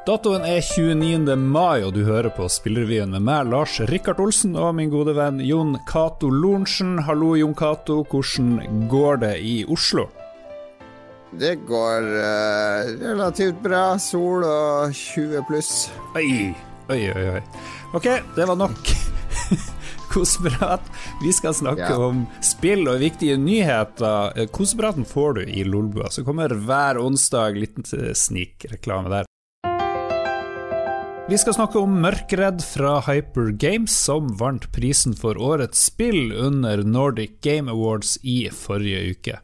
Datoen er 29. mai, og du hører på Spillrevyen med meg, Lars Rikard Olsen, og min gode venn Jon Cato Lorentzen. Hallo, Jon Cato. Hvordan går det i Oslo? Det går uh, relativt bra. Sol og 20 pluss. Oi, oi, oi. oi. Ok, det var nok koseprat. Vi skal snakke ja. om spill og viktige nyheter. Kosepraten får du i Lolbua, så kommer hver onsdag liten snikreklame der. Vi skal snakke om Mørkredd fra Hyper Games, som vant prisen for årets spill under Nordic Game Awards i forrige uke.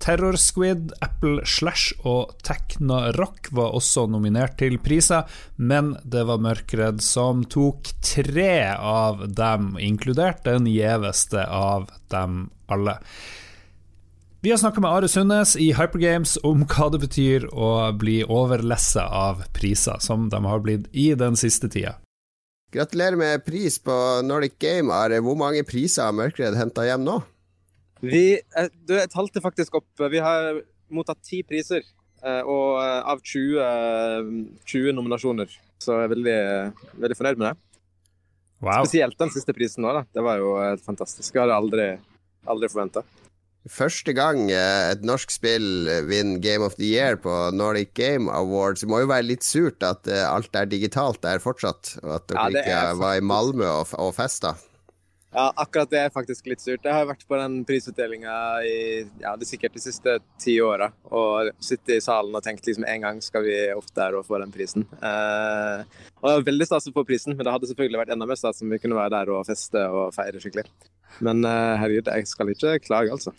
Terror Squid, Apple Slash og Tekna Rock var også nominert til priser, men det var Mørkredd som tok tre av dem, inkludert den gjeveste av dem alle. Vi har snakka med Are Sundnes i Hypergames om hva det betyr å bli overlessa av priser, som de har blitt i den siste tida. Gratulerer med pris på Nordic Game, Are. Hvor mange priser har Mørkredd henta hjem nå? Vi, eh, du, jeg talte faktisk opp. Vi har mottatt ti priser. Eh, og eh, av 20, 20 nominasjoner. Så jeg er veldig, veldig fornøyd med det. Wow. Spesielt den siste prisen nå. Da. Det var jo helt fantastisk. Jeg hadde aldri, aldri forventa. Første gang eh, et norsk spill vinner Game of the Year på Nordic Game Awards. Det må jo være litt surt at eh, alt er digitalt der fortsatt, og at dere ja, ikke var i Malmö og, og festa. Ja, akkurat det er faktisk litt surt. Jeg har vært på den prisutdelinga i ja, det sikkert de siste ti åra. Og sittet i salen og tenkt liksom en gang skal vi opp der og få den prisen. Eh, og det var veldig stas å få prisen, men det hadde selvfølgelig vært enda mer stas om vi kunne være der og feste og feire skikkelig. Men eh, herregud, jeg skal ikke klage, altså.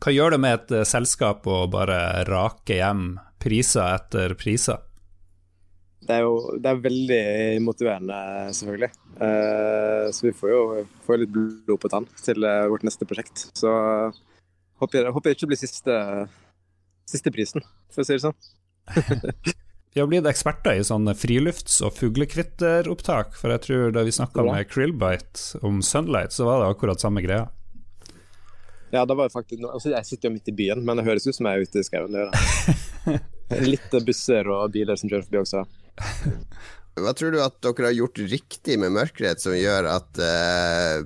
Hva gjør det med et uh, selskap å bare rake hjem priser etter priser? Det er jo det er veldig motiverende, selvfølgelig. Uh, så vi får jo får litt blod på tann til uh, vårt neste prosjekt. Så håper jeg, håper jeg ikke blir siste, siste prisen, for å si det sånn. Vi har blitt eksperter i sånne frilufts- og fuglekvitteropptak, for jeg tror da vi snakka med Krillbite om Sunlight, så var det akkurat samme greia. Ja, da var faktisk altså, Jeg sitter jo midt i byen, men det høres ut som jeg er ute i skauen. Litt busser og biler som kjører forbi også. Hva tror du at dere har gjort riktig med mørkerett som gjør at det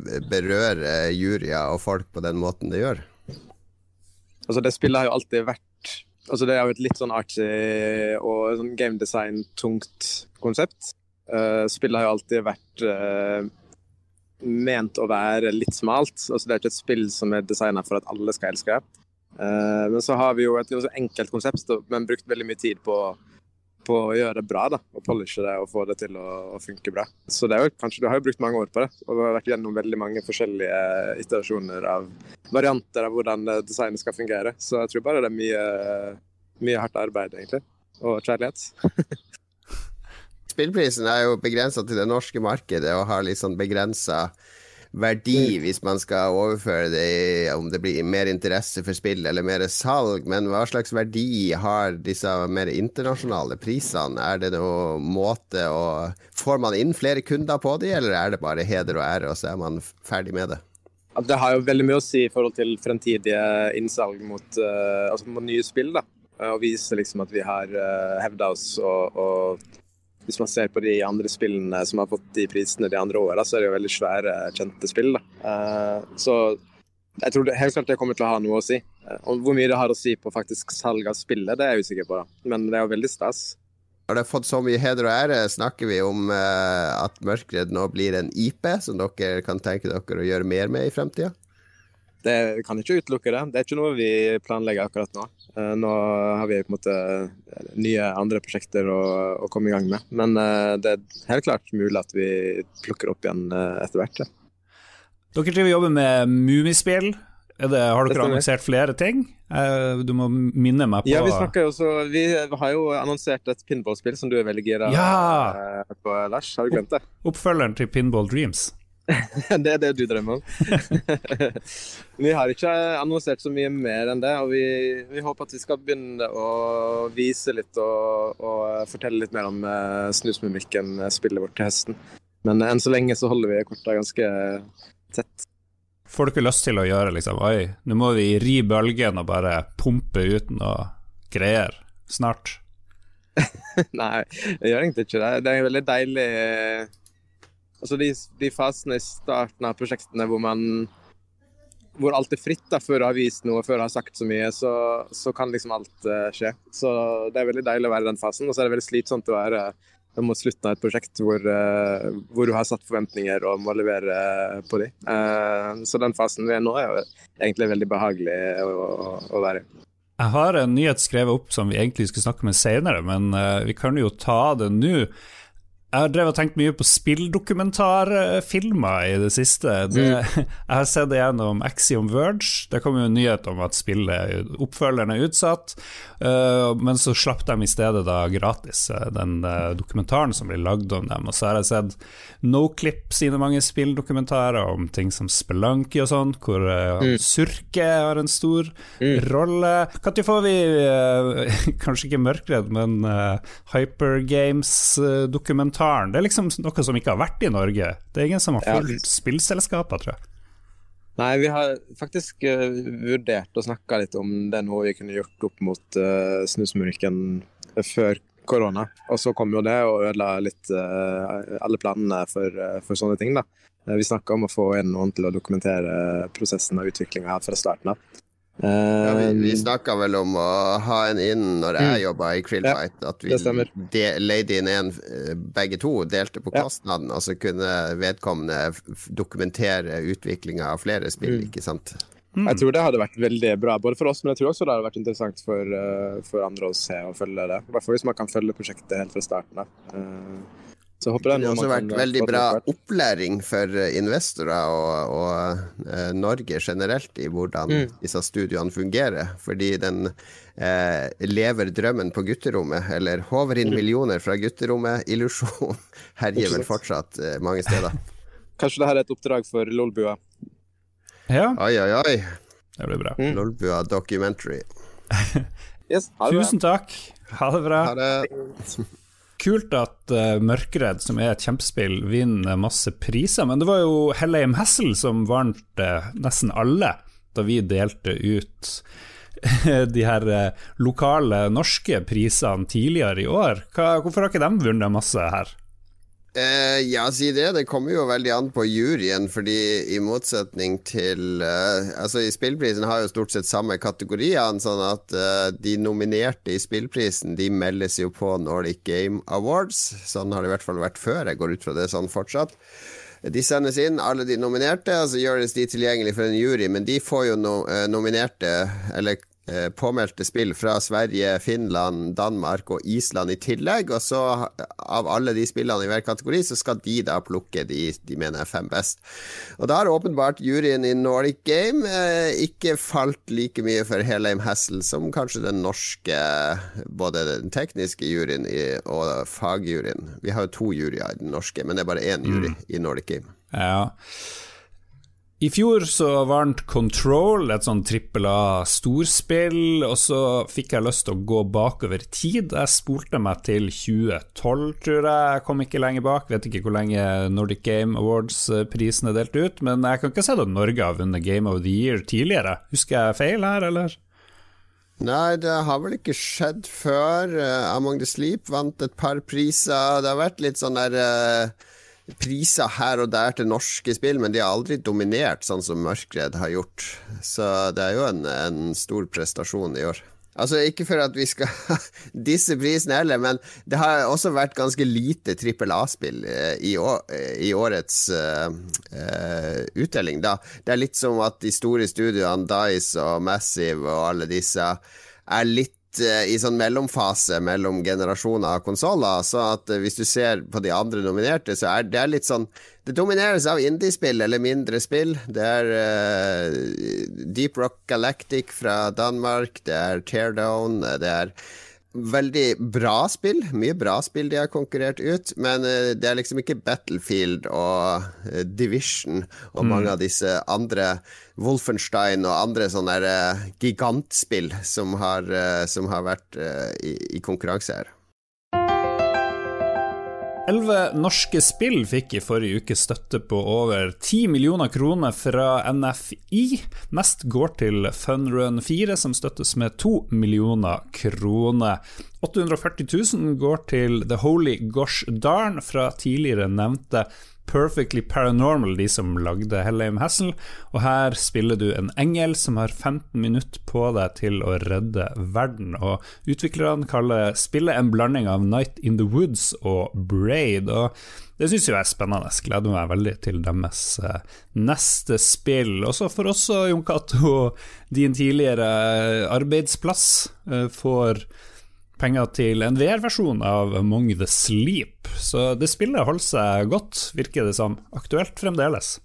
uh, berører juryer og folk på den måten det gjør? Altså, det spillet har jo alltid vært Altså, det er jo et litt sånn artsy og sånn game design-tungt konsept. Uh, spillet har jo alltid vært uh, ment å være litt smalt. Altså, det er ikke et spill som er designa for at alle skal elske. Uh, men så har vi jo et enkelt konsept, men brukt veldig mye tid på, på å gjøre det bra. da, og Polishe det og få det til å, å funke bra. Så det er jo, kanskje, Du har jo brukt mange år på det, og har vært gjennom veldig mange forskjellige iterasjoner av varianter av hvordan designet skal fungere. Så jeg tror bare det er mye, mye hardt arbeid, egentlig. Og kjærlighet. spillprisen er jo begrensa til det norske markedet og har litt sånn begrensa verdi hvis man skal overføre det i om det blir mer interesse for spill eller mer salg. Men hva slags verdi har disse mer internasjonale prisene? Er det noen måte å Får man inn flere kunder på de, eller er det bare heder og ære, og så er man ferdig med det? Det har jo veldig mye å si i forhold til fremtidige innsalg mot, uh, altså mot nye spill. da, Og vise liksom at vi har eh, hevda oss og, og hvis man ser på de andre spillene som har fått de prisene de andre åra, så er det jo veldig svære, kjente spill. Da. så jeg tror det, helt klart det kommer til å ha noe å si. Uh, og Hvor mye det har å si på faktisk salg av spillet, det er jeg usikker på. Da. Men det er jo veldig stas. Har det fått så mye heder og ære, snakker vi om uh, at Mørkredd nå blir en IP som dere kan tenke dere å gjøre mer med i fremtida? Det kan ikke utelukke det. Det er ikke noe vi planlegger akkurat nå. Eh, nå har vi på en måte eh, nye andre prosjekter å, å komme i gang med. Men eh, det er helt klart mulig at vi plukker opp igjen etter hvert. Ja. Dere driver jobber med Mummispill. Har dere annonsert flere ting? Du må minne meg på Ja, Vi snakker jo så, vi har jo annonsert et pinballspill som du er veldig gira ja! på, Lars. Har du glemt det? Oppfølgeren til Pinball Dreams. det er det du drømmer om. vi har ikke annonsert så mye mer enn det, og vi, vi håper at vi skal begynne å vise litt og, og fortelle litt mer om uh, Snusmumrikken, eh, spillet vårt til høsten. Men enn så lenge så holder vi korta ganske tett. Får du ikke lyst til å gjøre liksom Oi, nå må vi ri bølgen og bare pumpe ut noe greier snart? Nei, jeg gjør egentlig ikke det. Det er veldig deilig Altså de, de fasene i starten av prosjektene hvor man hvor alt er fritt da, før du har vist noe, før du har sagt så mye, så, så kan liksom alt uh, skje. Så det er veldig deilig å være i den fasen. Og så er det veldig slitsomt å være mot slutten av et prosjekt hvor, uh, hvor, du har satt forventninger og må levere på de. Uh, så den fasen vi er nå, er egentlig veldig behagelig å, å, å være i. Jeg har en nyhet skrevet opp som vi egentlig skulle snakke med senere, men vi kan jo ta det nå. Jeg har drevet og tenkt mye på spilldokumentarfilmer i det siste. Det, mm. Jeg har sett det gjennom Axiom Verge. Det kom jo en nyhet om at spillet, oppfølgeren er utsatt. Uh, men så slapp de i stedet da gratis uh, den uh, dokumentaren som blir lagd om dem. Og så har jeg sett Noclip sine mange spilldokumentarer om ting som Spelunky og sånn, hvor mm. Surke har en stor mm. rolle. Når får vi, kanskje ikke Mørkredd, men Hypergames-dokumentar? Dokumentaren. Det er liksom noe som ikke har vært i Norge. Det er ingen som har fulgt ja. spillselskaper, tror jeg. Nei, vi har faktisk uh, vurdert å snakke litt om det noe vi kunne gjort opp mot uh, Snusmurken før korona. Og så kom jo det og ødela litt uh, alle planene for, for, sånne ting. da. Vi snakka om å få inn noen til å dokumentere prosessen og utviklinga fra starten av. Ja, vi vi snakka vel om å ha en inn når jeg mm. jobba i Krillbite, ja, at vi de, leide inn en eh, begge to, delte på kostnaden, ja. og så kunne vedkommende dokumentere utviklinga av flere spill, mm. ikke sant? Mm. Jeg tror det hadde vært veldig bra både for oss, men jeg tror også det hadde vært interessant for, uh, for andre å se og følge det. I hvert fall hvis man kan følge prosjektet helt fra starten av. Uh, så håper det, det har også vært veldig bra opplæring for eh, investorer og, og uh, Norge generelt i hvordan mm. disse studioene fungerer. Fordi den uh, lever drømmen på gutterommet, eller håver inn mm. millioner fra gutterommet. Illusjon herjer vel fortsatt uh, mange steder. Kanskje det her er et oppdrag for Lolbua? Ja. Oi, oi, oi. Det blir bra. Mm. Lolbua documentary. yes, Tusen takk. Ha det bra. Ha det kult at uh, Mørkredd, som er et kjempespill, vinner masse priser. Men det var jo Hellheim Hassel som vant uh, nesten alle da vi delte ut de her uh, lokale norske prisene tidligere i år. Hva, hvorfor har ikke de vunnet masse her? Eh, ja, si det. Det kommer jo veldig an på juryen, fordi i motsetning til eh, Altså, i Spillprisen har jo stort sett samme kategoriene, sånn at eh, de nominerte i Spillprisen, de meldes jo på Nordic Game Awards. Sånn har det i hvert fall vært før. Jeg går ut fra det sånn fortsatt. De sendes inn, alle de nominerte, og så gjøres de tilgjengelig for en jury, men de får jo no, eh, nominerte, eller påmeldte spill fra Sverige, Finland, Danmark og Island i tillegg. Og så, av alle de spillene i hver kategori, så skal de da plukke de de mener er fem best. Og da har åpenbart juryen i Nordic Game eh, ikke falt like mye for Helheim Hassel som kanskje den norske, både den tekniske juryen og fagjuryen. Vi har jo to juryer i den norske, men det er bare én jury mm. i Nordic Game. Ja. I fjor så vant Control et sånn trippel A-storspill, og så fikk jeg lyst til å gå bakover tid. Jeg spolte meg til 2012, tror jeg. Jeg kom ikke lenger bak. Vet ikke hvor lenge Nordic Game Awards-prisen er delt ut, men jeg kan ikke se at Norge har vunnet Game of the Year tidligere. Husker jeg feil her, eller? Nei, det har vel ikke skjedd før. Uh, Among the Sleep vant et par priser. Det har vært litt sånn der uh priser her og der til norske spill, men de har aldri dominert sånn som Mørkredd har gjort. Så det er jo en, en stor prestasjon i år. Altså Ikke for at vi skal disse prisene heller, men det har også vært ganske lite trippel A-spill eh, i, i, årets uh, uh, utdeling. da. Det er litt som at de store studioene, Dice og Massive og alle disse, er litt Eh, i sånn mellomfase mellom generasjoner av konsoller. Så at eh, hvis du ser på de andre nominerte, så er det litt sånn Det domineres av indiespill eller mindre spill. Det er uh, Deep Rock Galactic fra Danmark, det er Teardown, det er veldig bra spill. Mye bra spill de har konkurrert ut, men uh, det er liksom ikke Battlefield og uh, Division og mm. mange av disse andre Wolfenstein og andre sånne uh, gigantspill som har, som har vært i, i konkurranse her. Elleve norske spill fikk i forrige uke støtte på over 10 millioner kroner fra NFI. Mest går til Funrun 4, som støttes med 2 millioner kroner. 840 000 går til The Holy Gosh Darn fra tidligere nevnte Perfectly Paranormal, de som lagde Hellheim Hassel. Og her spiller du en engel som har 15 minutter på deg til å redde verden. Og utviklerne kaller spillet en blanding av Night in the Woods og Braid. Og det syns jeg er spennende. Jeg Gleder meg veldig til deres eh, neste spill. Også for oss, Jon Cato, din tidligere arbeidsplass eh, får penger til en VR-versjon av Among the Sleep. Så det spillet holder seg godt, virker det som. Aktuelt fremdeles.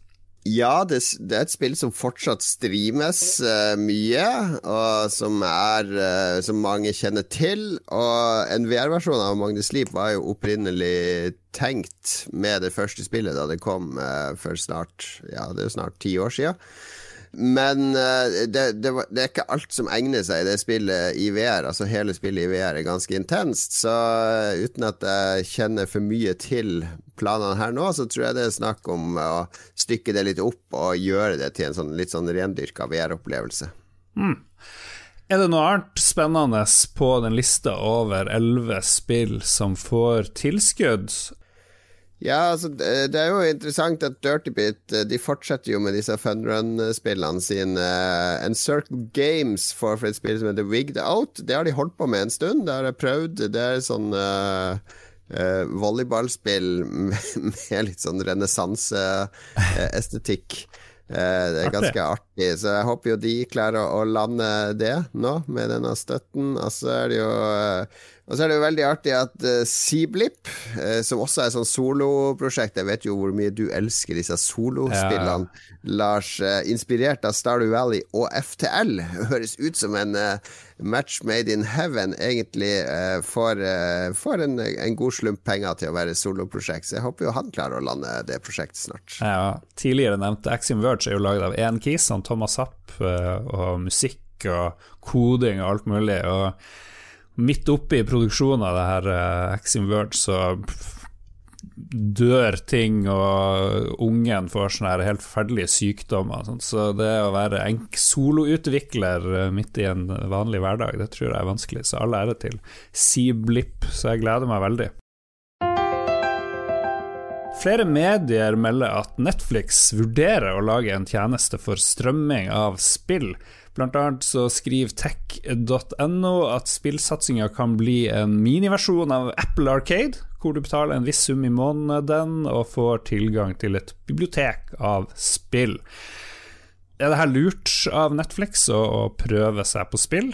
Ja, det, det, er et spill som fortsatt streames uh, mye, og som er uh, Som mange kjenner til. Og en VR-versjon av the Sleep var jo opprinnelig tenkt med det første spillet da det kom uh, for snart Ja, det er snart ti år sia. Men uh, det, det, det, er ikke alt som egner seg i det spillet i VR. Altså Hele spillet i VR er ganske intenst. Så uh, uten at jeg kjenner for mye til planene her nå, så tror jeg det er snakk om å stykke det litt opp og gjøre det til en sånn, litt sånn rendyrka VR-opplevelse. Mm. Er det noe annet spennende på den lista over elleve spill som får tilskudd? Ja, altså, det er jo interessant at Dirtybit eh, de fortsetter jo med disse funrun-spillene sine. En Circle Games får for et spill som heter Wigged Out. Det har de holdt på med en stund. Det har jeg prøvd. Det er sånn uh, uh, volleyballspill med, med, litt sånn renessanseestetikk. Uh, det er ganske artig, så jeg håper jo de klarer å lande det nå, med denne støtten. Og så er det jo og så er det jo veldig artig at uh, Seablip, uh, som også er sånn soloprosjekt Jeg vet jo hvor mye du elsker disse solospillene, ja. Lars. Uh, inspirert av Stardew Valley og FTL. Høres ut som en match made in heaven, egentlig. får, får en, en, god slump penger til å være soloprosjekt. Så jeg håper jo han klarer å lande det prosjektet snart. Ja, tidligere nevnte Axiom Verge er jo laget av én kis, Thomas Zapp, og musikk og koding og alt mulig. og midt oppe i produksjonen av det her uh, Axim Word, så dør ting, og ungen får sånne her helt forferdelige sykdommer. Sånt. Så det å være en soloutvikler eh, midt i en vanlig hverdag, det tror jeg er vanskelig. Så all ære til Seablip, så jeg gleder meg veldig. Flere medier melder at Netflix vurderer å lage en tjeneste for strømming av spill. Blant annet så skriver tech.no at spillsatsinga kan bli en miniversjon av Apple Arcade, hvor du betaler en viss sum i måneden og får tilgang til et bibliotek av spill. Er det her lurt av Netflix å, å prøve seg på spill?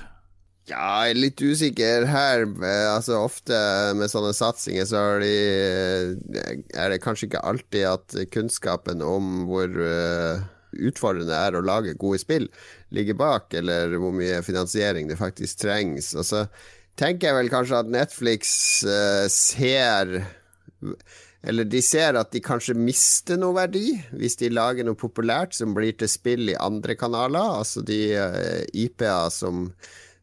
Ja, jeg er litt usikker her. Altså Ofte med sånne satsinger så er, de, er det kanskje ikke alltid at kunnskapen om hvor uh utfordrende er å lage gode spill, ligger bak, eller hvor mye finansiering det faktisk trengs. Og så tenker jeg vel kanskje at Netflix uh, ser Eller de ser at de kanskje mister noe verdi hvis de lager noe populært som blir til spill i andre kanaler, altså de uh, eh, IP-er som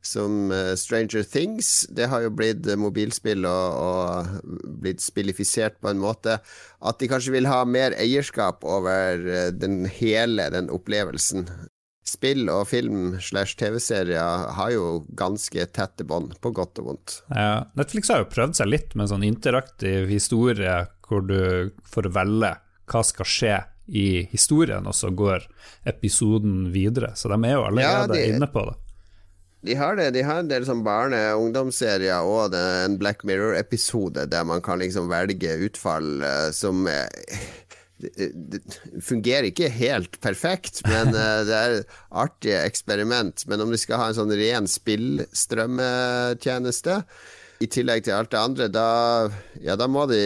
som uh, Stranger Things. Det har jo blitt uh, mobilspill og, og, blitt spillifisert på en måte at de kanskje vil ha mer eierskap over uh, den hele den opplevelsen. Spill og film slash TV-serier har jo ganske tette bånd, på godt og vondt. Ja, Netflix har jo prøvd seg litt med en sånn interaktiv historie hvor du får velge hva skal skje i historien, og så går episoden videre. Så de er jo allerede ja, de, inne på det. De har det. De har en del sånn barne- og ungdomsserier og en Black Mirror-episode der man kan liksom velge utfall uh, som uh, det, det, fungerer ikke helt perfekt, men uh, det er et artig eksperiment. Men om de skal ha en sånn ren spillstrømmetjeneste i tillegg til alt det andre, da, ja, da må de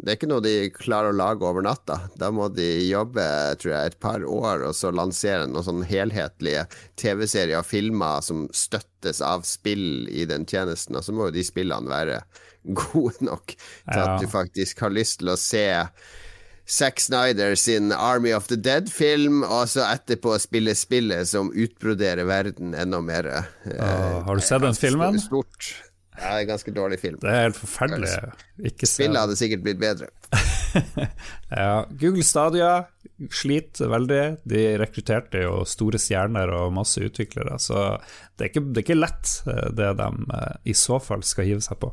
Det er ikke noe de klarer å lage over natta. Da må de jobbe tror jeg, et par år og så lansere noen sånn helhetlige TV-serier og filmer som støttes av spill i den tjenesten. Og så må jo de spillene være gode nok til at du faktisk har lyst til å se Zack Snyder sin Army of the Dead-film, og så etterpå spille spillet som utbroderer verden enda mer. Uh, har du sett den filmen? Stort. Ja, det er en ganske dårlig film. Det er helt forferdelig. Spillet hadde sikkert blitt bedre. ja, Google Stadia sliter veldig. De rekrutterte jo store stjerner og masse utviklere, så det er ikke, det er ikke lett, eh, det de eh, i så fall skal hive seg på.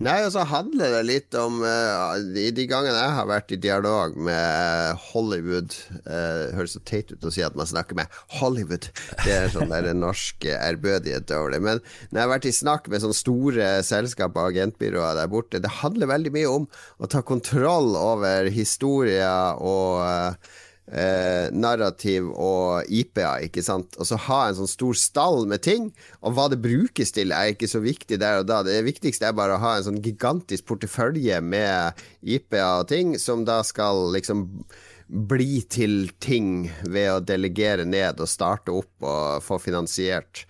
Nei, og så handler det litt om uh, de, de, gangene jeg har vært i dialog med Hollywood uh, Høres så teit ut å si at man snakker med Hollywood. Det er sånn der norsk ærbødighet over det. Men når jeg har vært i snakk med sånne store selskaper og agentbyråer der borte, det handler veldig mye om å ta kontroll over historier og uh, eh, narrativ og IPA, ikke sant. Og så ha en sånn stor stall med ting, og hva det brukes til er ikke så viktig der og da. Det viktigste er bare å ha en sånn gigantisk portefølje med IPA og ting, som da skal liksom bli til ting ved å delegere ned og starte opp og få finansiert.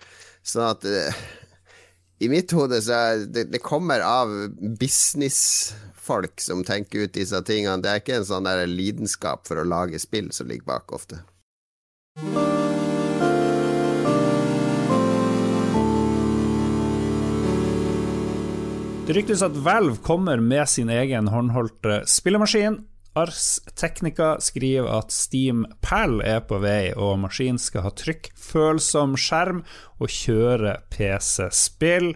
Sånn at eh, i mitt hode så er det, det kommer av businessfolk som tenker ut disse tingene. Det er ikke en sånn der lidenskap for å lage spill som ligger bak ofte. Det ryktes at Valve kommer med sin egen håndholdte spillemaskin Ars Technica skriver at Steam Pal er på vei, og maskinen skal ha trykkfølsom skjerm og kjøre PC-spill.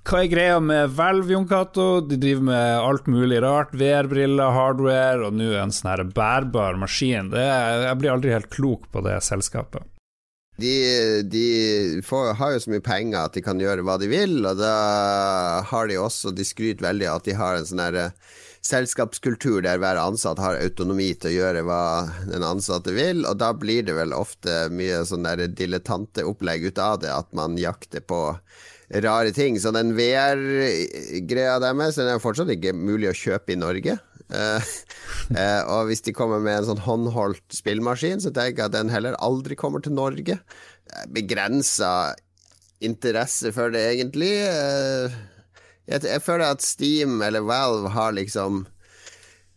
Hva er greia med Valve, Jon Cato? De driver med alt mulig rart. VR-briller, hardware, og nå en sånn her bærbar maskin. Er, jeg blir aldri helt klok på det selskapet. De, de får, har jo så mye penger at de kan gjøre hva de vil, og da har de også De skryter veldig av at de har en sånn herre selskapskultur der hver ansatt har autonomi til å gjøre hva den ansatte vil, og da blir det vel ofte mye sånn der dilettanteopplegg ut av det, at man jakter på rare ting. Så den VR-greia deres den er fortsatt ikke mulig å kjøpe i Norge. Uh, uh, og hvis de kommer med en sånn håndholdt spillmaskin, så tenker jeg at den heller aldri kommer til Norge. Begrensa interesse for det, egentlig. Uh, jeg, jeg, føler at Steam eller Valve har liksom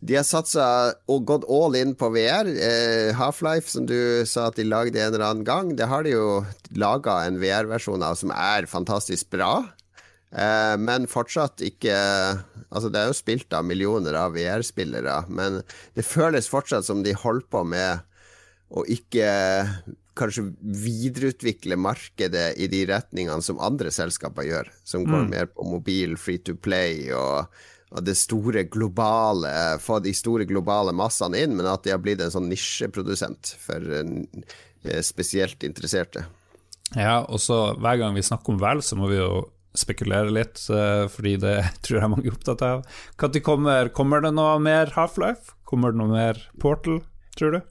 De har satsa og gått all in på VR. Eh, Half-Life, som du sa at de lagde en eller annen gang, det har de jo laga en VR-versjon av som er fantastisk bra. Eh, men fortsatt ikke Altså, det er jo spilt av millioner av VR-spillere, men det føles fortsatt som de holder på med å ikke kanskje videreutvikle markedet i de retningene som andre selskaper gjør, som går mm. mer på mobil, free to play og, og, det store globale Få de store globale massene inn, men at de har blitt en sånn nisjeprodusent for uh, spesielt interesserte. Ja, og så hver gang vi snakker om Vel, så må vi jo spekulere litt, uh, fordi det tror jeg mange er opptatt av. Når kommer, kommer det noe mer Half-Life? Kommer det noe mer Portal, tror du?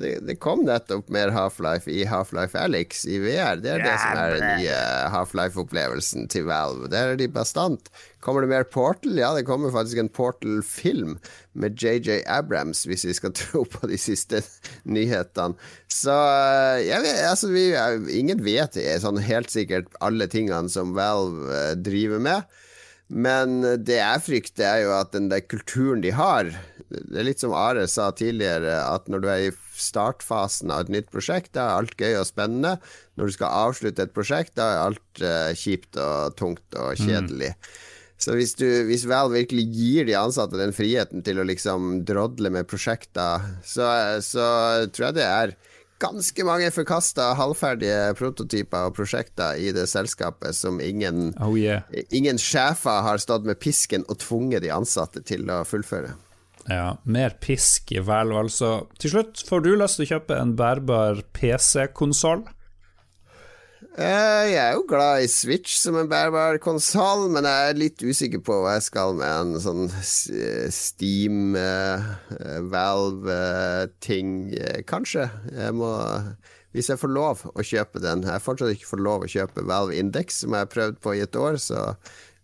Det, det, kom nettopp mer Half-Life i Half-Life Alex i VR. Det er det som er den nye Half-Life-opplevelsen til Valve. Der er de bastant. Kommer det mer Portal? Ja, det kommer faktisk en Portal-film med JJ Abrams, hvis vi skal tro på de siste nyhetene. Så eh, jeg vet, altså, vi, ingen vet sånn helt sikkert alle tingene som Valve eh, driver med. Men det jeg frykter, er jo at den der kulturen de har Det er litt som Are sa tidligere, at når du er i startfasen av et nytt prosjekt, da er alt gøy og spennende. Når du skal avslutte et prosjekt, da er alt uh, kjipt og tungt og mm. kjedelig. Mm. Så hvis, du, hvis Val virkelig gir de ansatte den friheten til å liksom drodle med prosjekter, så, så tror jeg det er ganske mange forkasta halvferdige prototyper og prosjekter i det selskapet som ingen, oh yeah. ingen sjefer har stått med pisken og tvunget de ansatte til å fullføre. Ja, mer pisk i Valve, altså. Til slutt, får du lyst til å kjøpe en bærbar PC-konsoll? Eh, jeg er jo glad i Switch som en bærbar konsoll, men jeg er litt usikker på hva jeg skal med en sånn Steam, uh, Valve-ting. Kanskje. Jeg må Hvis jeg får lov å kjøpe den. Jeg har fortsatt ikke fått lov å kjøpe Valve Index, som jeg har prøvd på i et år, så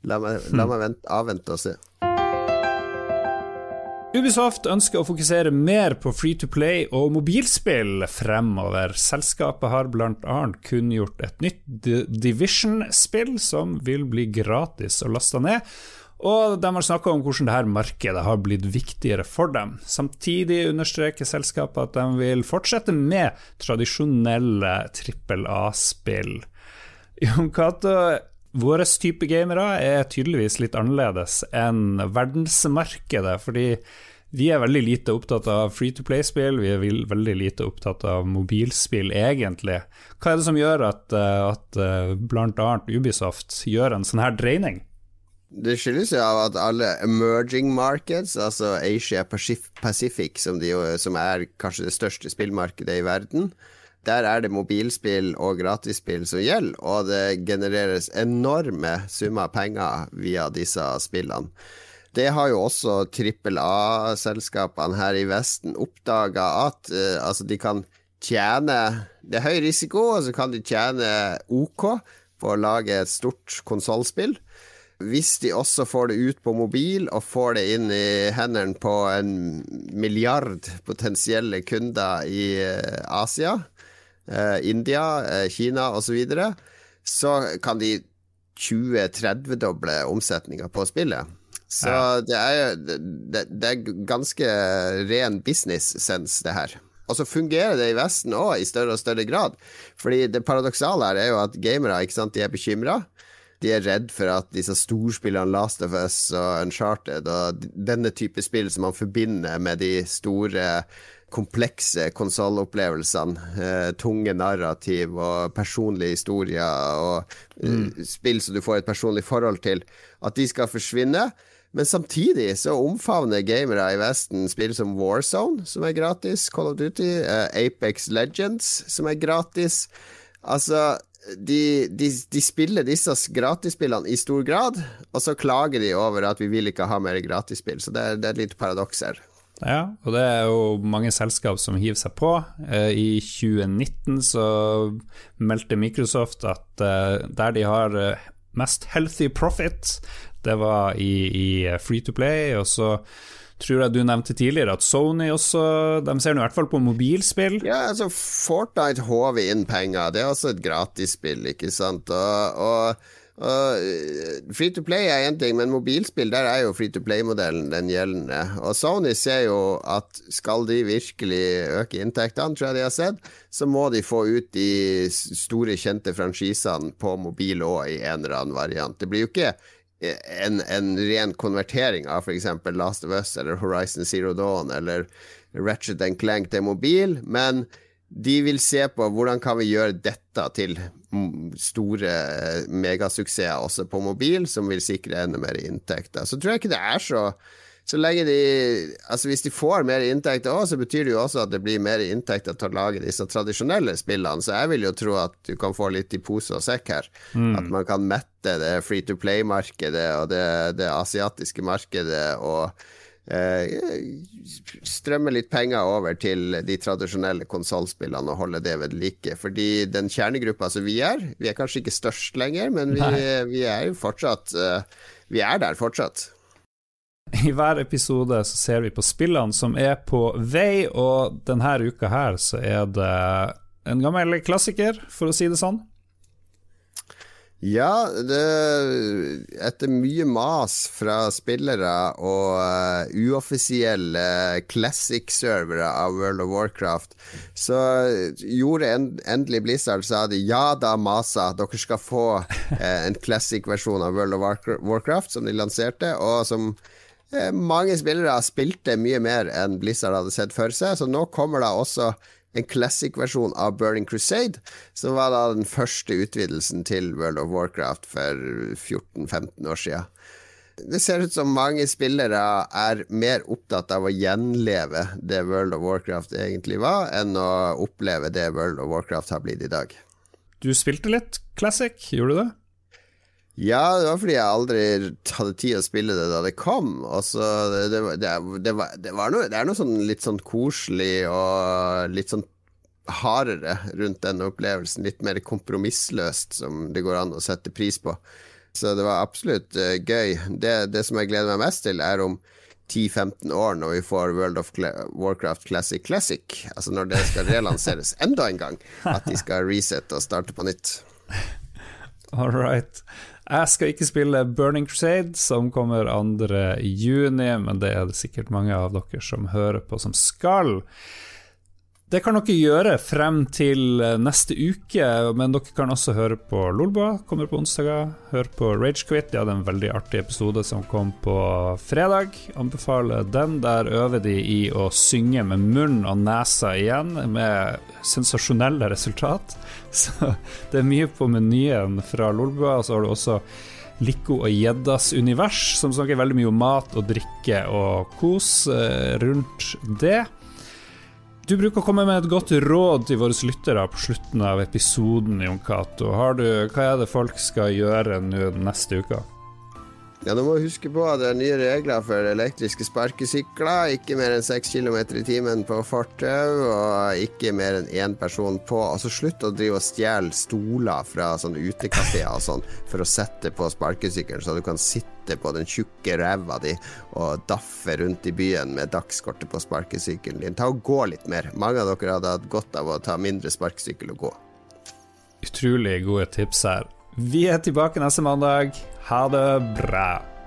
la meg, la meg vente, avvente og se. Ubisoft ønsker å fokusere mer på free to play og mobilspill fremover. Selskapet har bl.a. kunngjort et nytt Division-spill som vil bli gratis å laste ned. Og de har snakka om hvordan dette markedet har blitt viktigere for dem. Samtidig understreker selskapet at de vil fortsette med tradisjonelle trippel A-spill. Jon Cato, våre type gamere er tydeligvis litt annerledes enn verdensmarkedet, fordi vi er veldig lite opptatt av free to play-spill, vi er veldig lite opptatt av mobilspill, egentlig. Hva er det som gjør at, eh, at eh, bl.a. Ubisoft gjør en sånn her dreining? Det skyldes jo av at alle emerging markets, altså Asia Pacific, som, de, som er kanskje det største spillmarkedet i verden, der er det mobilspill og gratisspill som gjelder, og det genereres enorme summer penger via disse spillene. Det har jo også trippel A-selskapene her i Vesten oppdaga at uh, altså de kan tjene Det er høy risiko, og så kan de tjene OK på å lage et stort konsollspill. Hvis de også får det ut på mobil og får det inn i hendene på en milliard potensielle kunder i uh, Asia, India, Kina osv., så, videre, så kan de 20-30-doble omsetninga på spillet. Så ja. det, er, det, det, er ganske ren business-sens, det her. Og så fungerer det i Vesten òg, i større og større grad. Fordi det paradoksale her er jo at gamere ikke sant, de er bekymra. De er redd for at disse storspillene Last of Us og Uncharted og denne type spill som man forbinder med de store, komplekse konsollopplevelsene, eh, tunge narrativ og personlige historier og eh, mm. spill som du får et personlig forhold til, at de skal forsvinne. Men samtidig så omfavner gamere i Vesten spill som Warzone, som er gratis, Call of Duty, eh, Apex Legends, som er gratis. Altså, de, de, de spiller disse gratisspillene i stor grad, og så klager de over at vi vil ikke ha mer gratisspill. Så det er, det er et paradoks her. Ja, og det er jo mange selskap som hiver seg på. Eh, I 2019 så meldte Microsoft at eh, der de har mest healthy profit, det var i, i Free to Play, og så tror jeg du nevnte tidligere at Sony også De ser nå i hvert fall på mobilspill. Ja, altså Fortnite håver inn penger. Det er også et gratisspill, ikke sant. Og, og, og Free to play er én ting, men mobilspill, der er jo free to play-modellen den gjeldende. Og Sony ser jo at skal de virkelig øke inntektene, tror jeg de har sett, så må de få ut de store, kjente franchisene på mobil òg i en eller annen variant. Det blir jo ikke en, en ren konvertering av f.eks. Last of Us eller Horizon Zero Dawn eller Ratchet and Clank til mobil, men de vil se på hvordan kan vi gjøre dette til store megasuksesser også på mobil, som vil sikre enda mer inntekter. Så tror jeg ikke det er så så lenge de Altså Hvis de får mer inntekter òg, så betyr det jo også at det blir mer inntekter til å lage disse tradisjonelle spillene. Så jeg vil jo tro at du kan få litt i pose og sekk her. Mm. At man kan mette det free to play-markedet og det, det, asiatiske markedet og eh, strømme litt penger over til de tradisjonelle konsollspillene og holde det ved like. Fordi den kjernegruppa som vi er, vi er kanskje ikke størst lenger, men vi, vi er jo fortsatt eh, Vi er der fortsatt. I hver episode så ser vi på spillene som er på vei, og denne uka her så er det en gammel klassiker, for å si det sånn. Ja, det, etter mye mas fra spillere og uh, uoffisielle classic-servere av World of Warcraft, så gjorde en, endelig Blizzard sa de ja da, masa, dere skal få uh, en classic-versjon av World of Warcraft som de lanserte, og som mange spillere spilte mye mer enn Blizzard hadde sett for seg, så nå kommer da også en classic-versjon av Burning Crusade, som var da den første utvidelsen til World of Warcraft for 14-15 år siden. Det ser ut som mange spillere er mer opptatt av å gjenleve det World of Warcraft egentlig var, enn å oppleve det World of Warcraft har blitt i dag. Du spilte litt classic, gjorde du det? Ja, det var fordi jeg aldri hadde tid å spille det da det kom. Altså, det, det, det, det, var, det var noe, er noe sånn litt sånn koselig og litt sånn hardere rundt den opplevelsen. Litt mer kompromissløst, som det går an å sette pris på. Så det var absolutt uh, gøy. Det, som jeg gleder meg mest til, er om 10-15 år, når vi får World of Warcraft Classic Classic. Altså når det skal relanseres enda en gang. At de skal resette og starte på nytt. All right. Jeg skal ikke spille Burning Crusade, som kommer 2.6, men det er det sikkert mange av dere som hører på, som skal. Det kan dere gjøre frem til eh, neste uke, men dere kan også høre på Lolbua, kommer på onsdager. Hør på Ragequit, de hadde en veldig artig episode som kom på fredag. Anbefaler den. Der øver de i å synge med munn og nesa igjen, med sensasjonelle resultat. Så det er mye på menyen fra Lolbua. Og så har du også Likko og gjeddas univers, som snakker veldig mye om mat og drikke og kos eh, rundt det. Du bruker å komme med et godt råd til våre lyttere på slutten av episoden, Jon Cato. Hva er det folk skal gjøre nå neste uke? Ja, Du må huske på at det er nye regler for elektriske sparkesykler. Ikke mer enn 6 km i timen på fortau, og ikke mer enn én person på. Altså Slutt å drive og stjele stoler fra sånne utekafeer og sånn for å sette på sparkesykkelen, så du kan sitte på den tjukke ræva di og daffe rundt i byen med dagskortet på sparkesykkelen din. Ta og Gå litt mer. Mange av dere hadde hatt godt av å ta mindre sparkesykkel og gå. Utrolig gode tips her. Vi er tilbake neste mandag. Ha det bra.